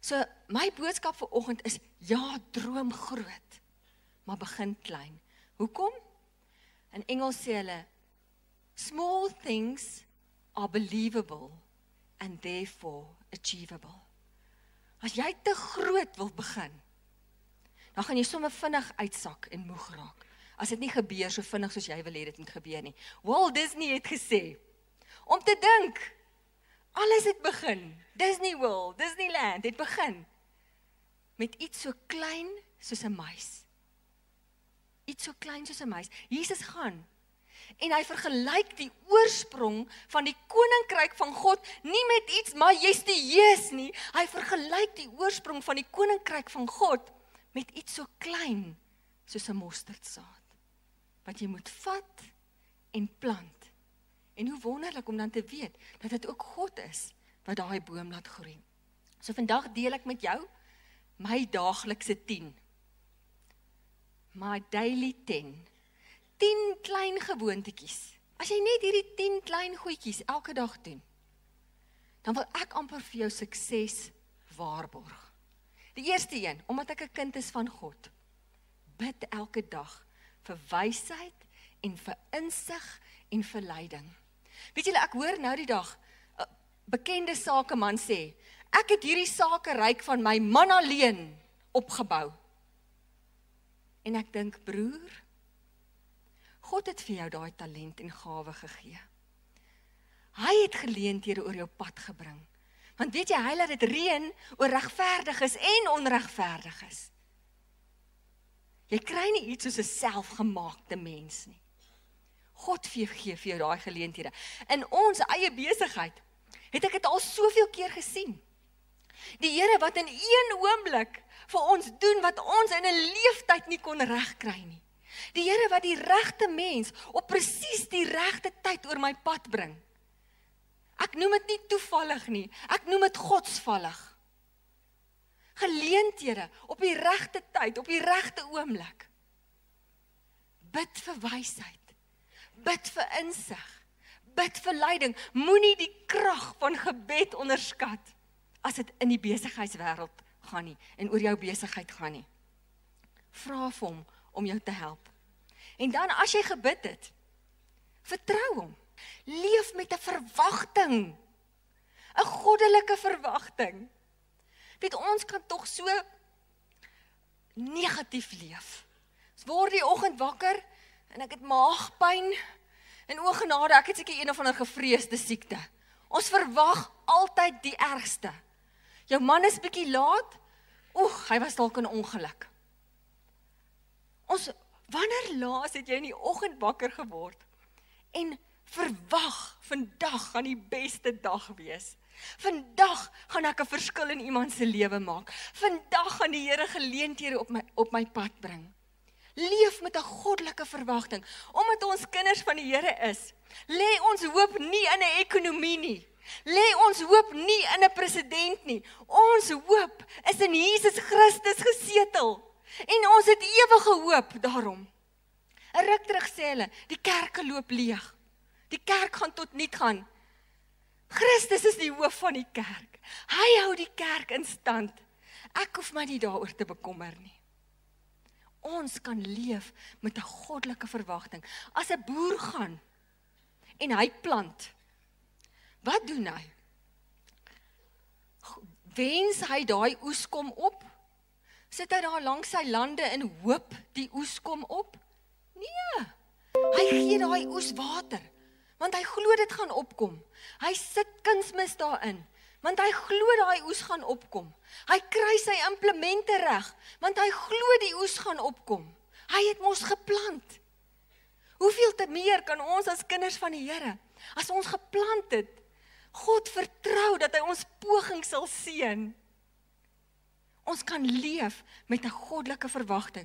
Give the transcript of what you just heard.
So my boodskap vir oggend is ja, droom groot, maar begin klein. Hoekom? In Engels sê hulle small things are believable and therefore achievable. As jy te groot wil begin, dan gaan jy sommer vinnig uitsak en moeg raak. As dit nie gebeur so vinnig soos jy wil hê dit moet gebeur nie. Walt Disney het gesê om te dink alles het begin. Disney World, Disneyland het begin met iets so klein soos 'n muis. Iets so klein soos 'n muis. Jesus gaan en hy vergelyk die oorsprong van die koninkryk van God nie met iets majestueus nie. Hy vergelyk die oorsprong van die koninkryk van God met iets so klein soos 'n mosterdsaad wat jy moet vat en plant. En hoe wonderlik om dan te weet dat dit ook God is wat daai boom laat groei. So vandag deel ek met jou my daaglikse 10. My daily 10 10 klein gewoontetjies. As jy net hierdie 10 klein goedjies elke dag doen, dan wil ek amper vir jou sukses waarborg. Die eerste een, omdat ek 'n kind is van God, bid elke dag vir wysheid en vir insig en vir leiding. Weet julle, ek hoor nou die dag bekende sakeman sê, ek het hierdie sake ryk van my man alleen opgebou. En ek dink, broer, God het vir jou daai talent en gawe gegee. Hy het geleenthede oor jou pad gebring. Want weet jy, hy laat dit reën oor regverdiges en onregverdiges. Jy kry nie iets soos 'n selfgemaakte mens nie. God gee vir jou daai geleenthede. In ons eie besigheid het ek dit al soveel keer gesien. Die Here wat in een oomblik vir ons doen wat ons in 'n leeftyd nie kon regkry nie. Die Here wat die regte mens op presies die regte tyd oor my pad bring. Ek noem dit nie toevallig nie. Ek noem dit godsvallig. Geleenthede op die regte tyd, op die regte oomblik. Bid vir wysheid. Bid vir insig. Bid vir leiding. Moenie die krag van gebed onderskat as dit in die besigheidswêreld gaan nie en oor jou besigheid gaan nie. Vra vir hom om jou te help. En dan as jy gebid het, vertrou hom. Leef met 'n verwagting. 'n Goddelike verwagting. Weet ons kan tog so negatief leef. Ons word die oggend wakker en ek het maagpyn en o genade, ek het seker een of ander gevreesde siekte. Ons verwag altyd die ergste. Jou man is bietjie laat. Oeg, hy was dalk in ongeluk. Ons wanneer laas het jy in die oggend wakker geword en verwag vandag gaan die beste dag wees. Vandag gaan ek 'n verskil in iemand se lewe maak. Vandag gaan die Here geleenthede op my op my pad bring. Leef met 'n goddelike verwagting omdat ons kinders van die Here is. Lê ons hoop nie in 'n ekonomie nie. Lê ons hoop nie in 'n president nie. Ons hoop is in Jesus Christus gesetel. En ons het ewige hoop daarom. 'n Ruk terug sê hulle, die kerke loop leeg. Die kerk gaan tot niet gaan. Christus is die hoof van die kerk. Hy hou die kerk in stand. Ek hoef my nie daaroor te bekommer nie. Ons kan leef met 'n goddelike verwagting. As 'n boer gaan en hy plant, wat doen hy? Wens hy daai oes kom op? Sit hy daar langs sy lande en hoop die oes kom op? Nee. Hy gee daai oes water want hy glo dit gaan opkom. Hy sit kunsmis daarin want hy glo daai oes gaan opkom. Hy kry sy implemente reg want hy glo die oes gaan opkom. Hy het mos geplant. Hoeveel te meer kan ons as kinders van die Here as ons geplant het God vertrou dat hy ons poging sal seën ons kan leef met 'n goddelike verwagting.